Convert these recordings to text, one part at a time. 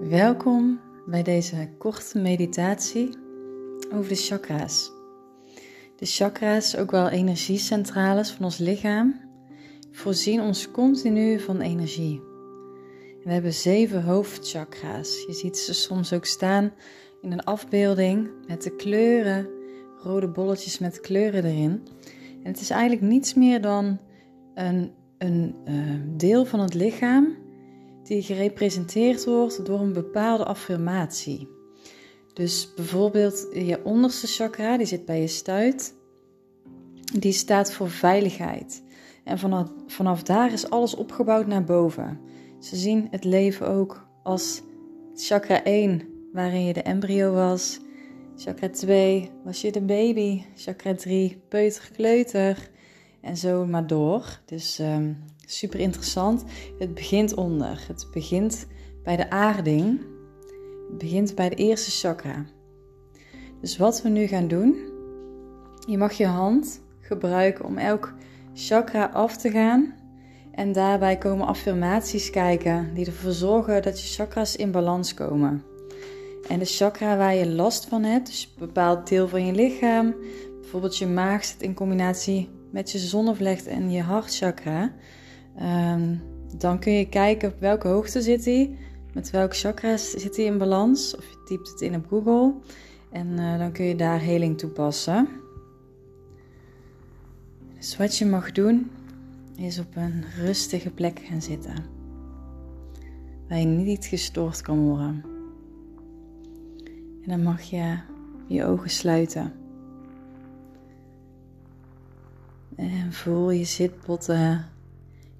Welkom bij deze korte meditatie over de chakra's. De chakra's, ook wel energiecentrales van ons lichaam, voorzien ons continu van energie. We hebben zeven hoofdchakra's. Je ziet ze soms ook staan in een afbeelding met de kleuren, rode bolletjes met kleuren erin. En het is eigenlijk niets meer dan een, een uh, deel van het lichaam die gerepresenteerd wordt door een bepaalde affirmatie. Dus bijvoorbeeld je onderste chakra, die zit bij je stuit, die staat voor veiligheid. En vanaf, vanaf daar is alles opgebouwd naar boven. Ze zien het leven ook als chakra 1, waarin je de embryo was. Chakra 2 was je de baby. Chakra 3 peuter, kleuter. En zo maar door. Dus um, super interessant. Het begint onder. Het begint bij de aarding. Het begint bij de eerste chakra. Dus wat we nu gaan doen. Je mag je hand gebruiken om elk chakra af te gaan. En daarbij komen affirmaties kijken die ervoor zorgen dat je chakras in balans komen. En de chakra waar je last van hebt, dus een bepaald deel van je lichaam, bijvoorbeeld je maag zit in combinatie met je zonnevlecht en je hartchakra, um, dan kun je kijken op welke hoogte zit hij, met welke chakras zit hij in balans, of je typt het in op Google en uh, dan kun je daar heling toepassen. Dus wat je mag doen, is op een rustige plek gaan zitten, waar je niet gestoord kan worden. En dan mag je je ogen sluiten. En voel je zitbotten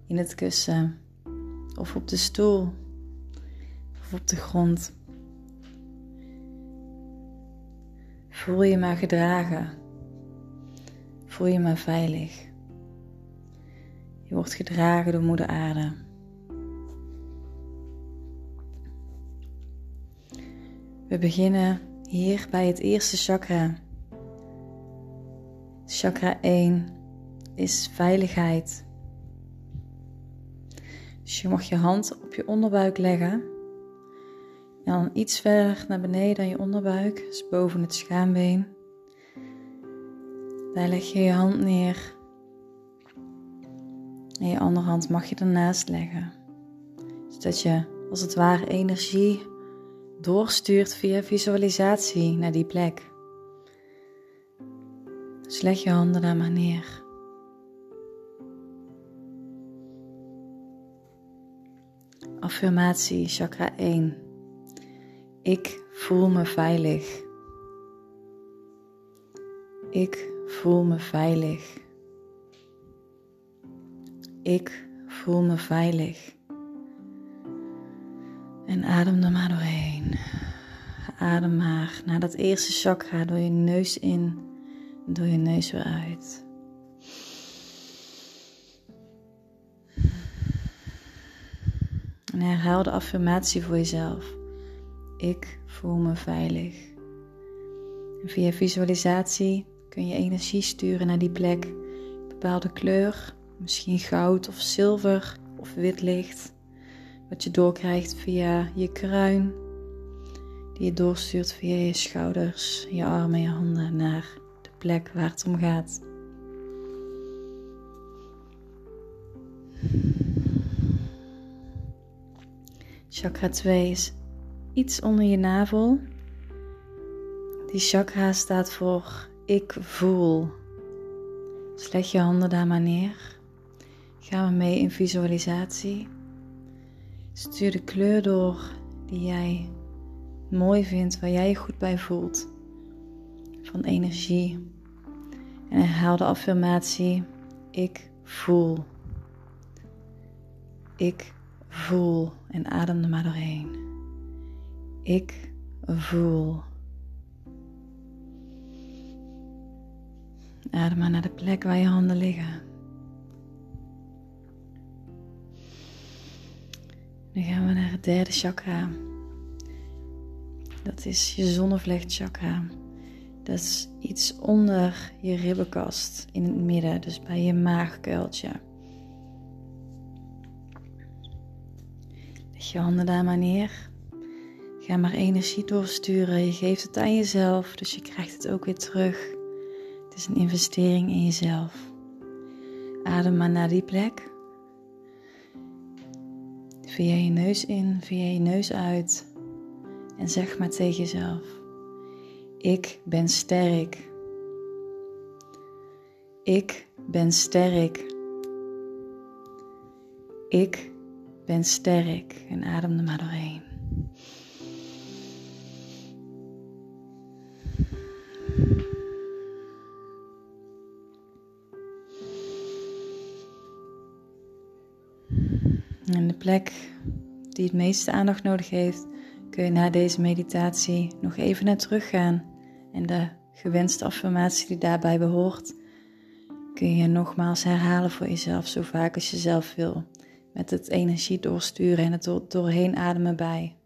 in het kussen of op de stoel of op de grond. Voel je maar gedragen. Voel je maar veilig. Je wordt gedragen door Moeder Aarde. We beginnen hier bij het eerste chakra. Chakra 1 is veiligheid. Dus je mag je hand op je onderbuik leggen. En dan iets verder naar beneden dan je onderbuik, dus boven het schaambeen. Daar leg je je hand neer. En je andere hand mag je ernaast leggen. Zodat je als het ware energie doorstuurt via visualisatie naar die plek. Dus leg je handen daar maar neer. Affirmatie chakra 1. Ik voel me veilig. Ik voel me veilig. Ik voel me veilig. En adem er maar doorheen. Adem maar naar dat eerste chakra door je neus in door je neus weer uit. En herhaal de affirmatie voor jezelf. Ik voel me veilig. En via visualisatie kun je energie sturen naar die plek. Een bepaalde kleur, misschien goud of zilver of wit licht. Wat je doorkrijgt via je kruin. Die je doorstuurt via je schouders, je armen en je handen naar de plek waar het om gaat. Chakra 2 is iets onder je navel. Die chakra staat voor ik voel. Dus je handen daar maar neer. Gaan we mee in visualisatie. Stuur de kleur door die jij mooi vindt, waar jij je goed bij voelt. Van energie. En herhaal de affirmatie: Ik voel. Ik voel en adem er maar doorheen. Ik voel. Adem maar naar de plek waar je handen liggen. Nu gaan we naar het derde chakra. Dat is je zonnevlechtchakra. Dat is iets onder je ribbenkast in het midden, dus bij je maagkuiltje. Leg je handen daar maar neer. Ga maar energie doorsturen. Je geeft het aan jezelf, dus je krijgt het ook weer terug. Het is een investering in jezelf. Adem maar naar die plek. Via je neus in, via je neus uit. En zeg maar tegen jezelf: Ik ben sterk. Ik ben sterk. Ik ben sterk. En adem er maar doorheen. En de plek die het meeste aandacht nodig heeft, kun je na deze meditatie nog even naar terug gaan. En de gewenste affirmatie die daarbij behoort, kun je nogmaals herhalen voor jezelf zo vaak als je zelf wil. Met het energie doorsturen en het doorheen ademen bij.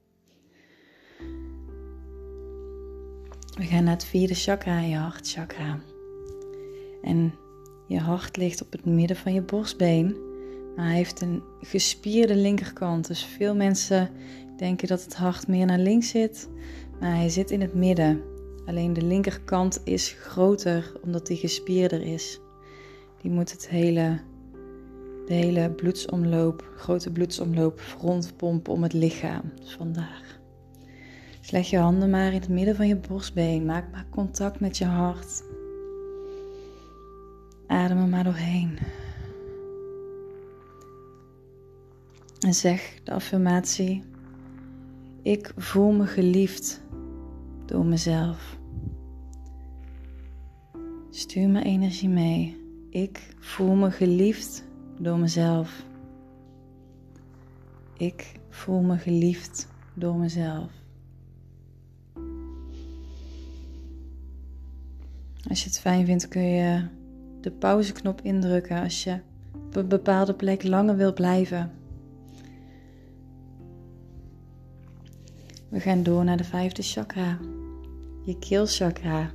We gaan naar het vierde chakra, je hartchakra. En je hart ligt op het midden van je borstbeen. Maar hij heeft een gespierde linkerkant. Dus veel mensen denken dat het hart meer naar links zit. Maar hij zit in het midden. Alleen de linkerkant is groter omdat hij gespierder is. Die moet het hele, de hele bloedsomloop, grote bloedsomloop rondpompen om het lichaam. Dus vandaar. Dus leg je handen maar in het midden van je borstbeen. Maak maar contact met je hart. Adem er maar doorheen. En zeg de affirmatie: Ik voel me geliefd door mezelf. Stuur me energie mee. Ik voel me geliefd door mezelf. Ik voel me geliefd door mezelf. Als je het fijn vindt, kun je de pauzeknop indrukken als je op een bepaalde plek langer wil blijven. We gaan door naar de vijfde chakra, je keelchakra.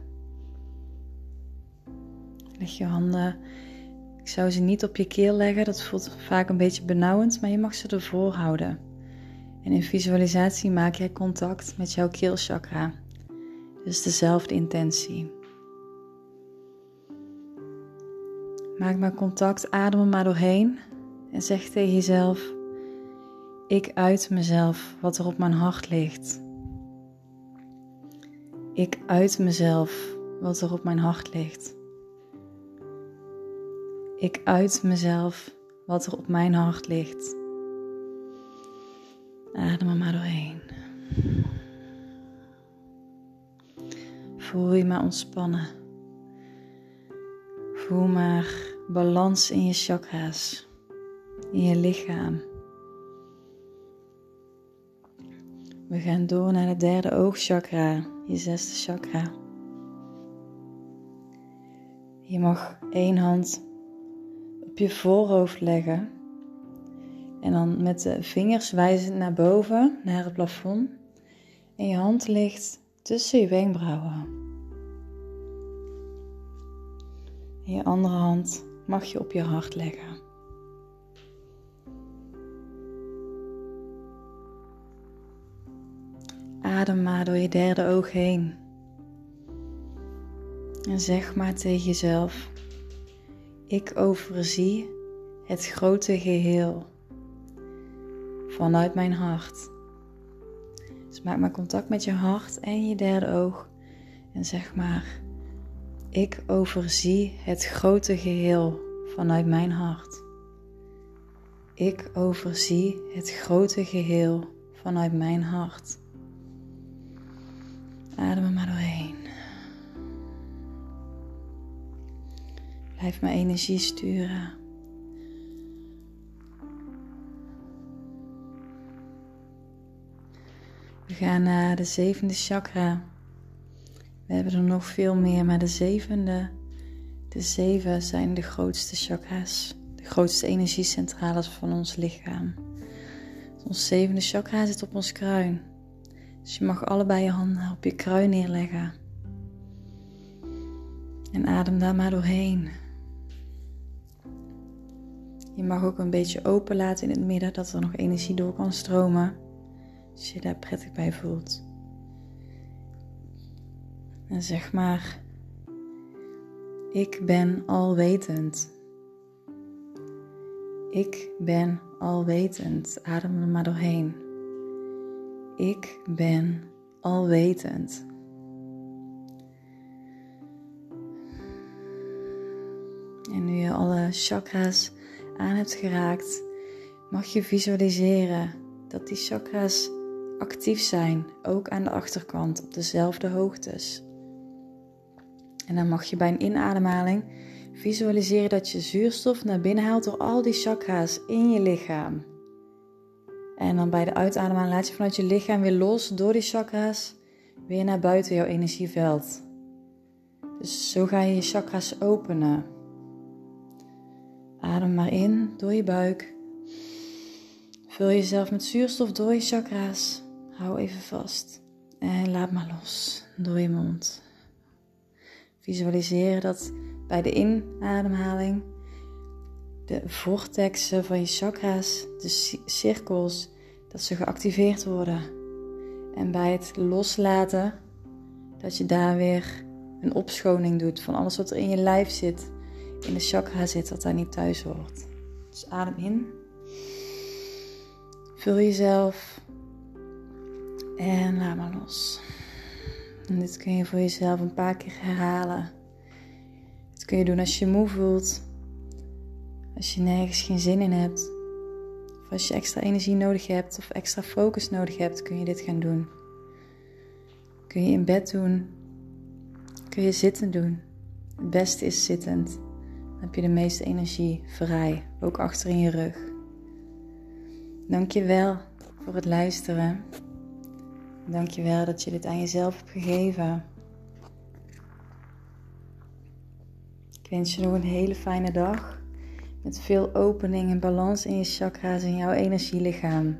Leg je handen, ik zou ze niet op je keel leggen, dat voelt vaak een beetje benauwend, maar je mag ze ervoor houden. En in visualisatie maak jij contact met jouw keelchakra. Dus dezelfde intentie. Maak maar contact, adem er maar doorheen en zeg tegen jezelf: Ik uit mezelf wat er op mijn hart ligt. Ik uit mezelf wat er op mijn hart ligt. Ik uit mezelf wat er op mijn hart ligt. Adem er maar doorheen. Voel je maar ontspannen. Voel maar balans in je chakra's, in je lichaam. We gaan door naar het derde oogchakra, je zesde chakra. Je mag één hand op je voorhoofd leggen en dan met de vingers wijzend naar boven, naar het plafond. En je hand ligt tussen je wenkbrauwen. En je andere hand mag je op je hart leggen. Adem maar door je derde oog heen. En zeg maar tegen jezelf: Ik overzie het grote geheel vanuit mijn hart. Dus maak maar contact met je hart en je derde oog en zeg maar: ik overzie het grote geheel vanuit mijn hart. Ik overzie het grote geheel vanuit mijn hart. Adem er maar doorheen. Blijf mijn energie sturen. We gaan naar de zevende chakra. We hebben er nog veel meer, maar de zevende, de zeven zijn de grootste chakras, de grootste energiecentrales van ons lichaam. Ons zevende chakra zit op ons kruin. Dus je mag allebei je handen op je kruin neerleggen. En adem daar maar doorheen. Je mag ook een beetje open laten in het midden, dat er nog energie door kan stromen. Als je daar prettig bij voelt. En zeg maar, ik ben alwetend. Ik ben alwetend. Adem er maar doorheen. Ik ben alwetend. En nu je alle chakra's aan hebt geraakt, mag je visualiseren dat die chakra's actief zijn, ook aan de achterkant op dezelfde hoogtes. En dan mag je bij een inademhaling visualiseren dat je zuurstof naar binnen haalt door al die chakra's in je lichaam. En dan bij de uitademhaling laat je vanuit je lichaam weer los door die chakra's weer naar buiten jouw energieveld. Dus zo ga je je chakra's openen. Adem maar in door je buik. Vul jezelf met zuurstof door je chakra's. Hou even vast. En laat maar los door je mond. Visualiseer dat bij de inademhaling de vortexen van je chakra's, de cirkels, dat ze geactiveerd worden. En bij het loslaten, dat je daar weer een opschoning doet van alles wat er in je lijf zit, in de chakra zit, dat daar niet thuis hoort. Dus adem in. Vul jezelf en laat maar los. Dit kun je voor jezelf een paar keer herhalen. Dit kun je doen als je moe voelt, als je nergens geen zin in hebt, of als je extra energie nodig hebt of extra focus nodig hebt, kun je dit gaan doen. Kun je in bed doen, kun je zitten doen. Het beste is zittend. Heb je de meeste energie vrij, ook achter in je rug. Dank je wel voor het luisteren. Dank je wel dat je dit aan jezelf hebt gegeven. Ik wens je nog een hele fijne dag. Met veel opening en balans in je chakra's en jouw energielichaam.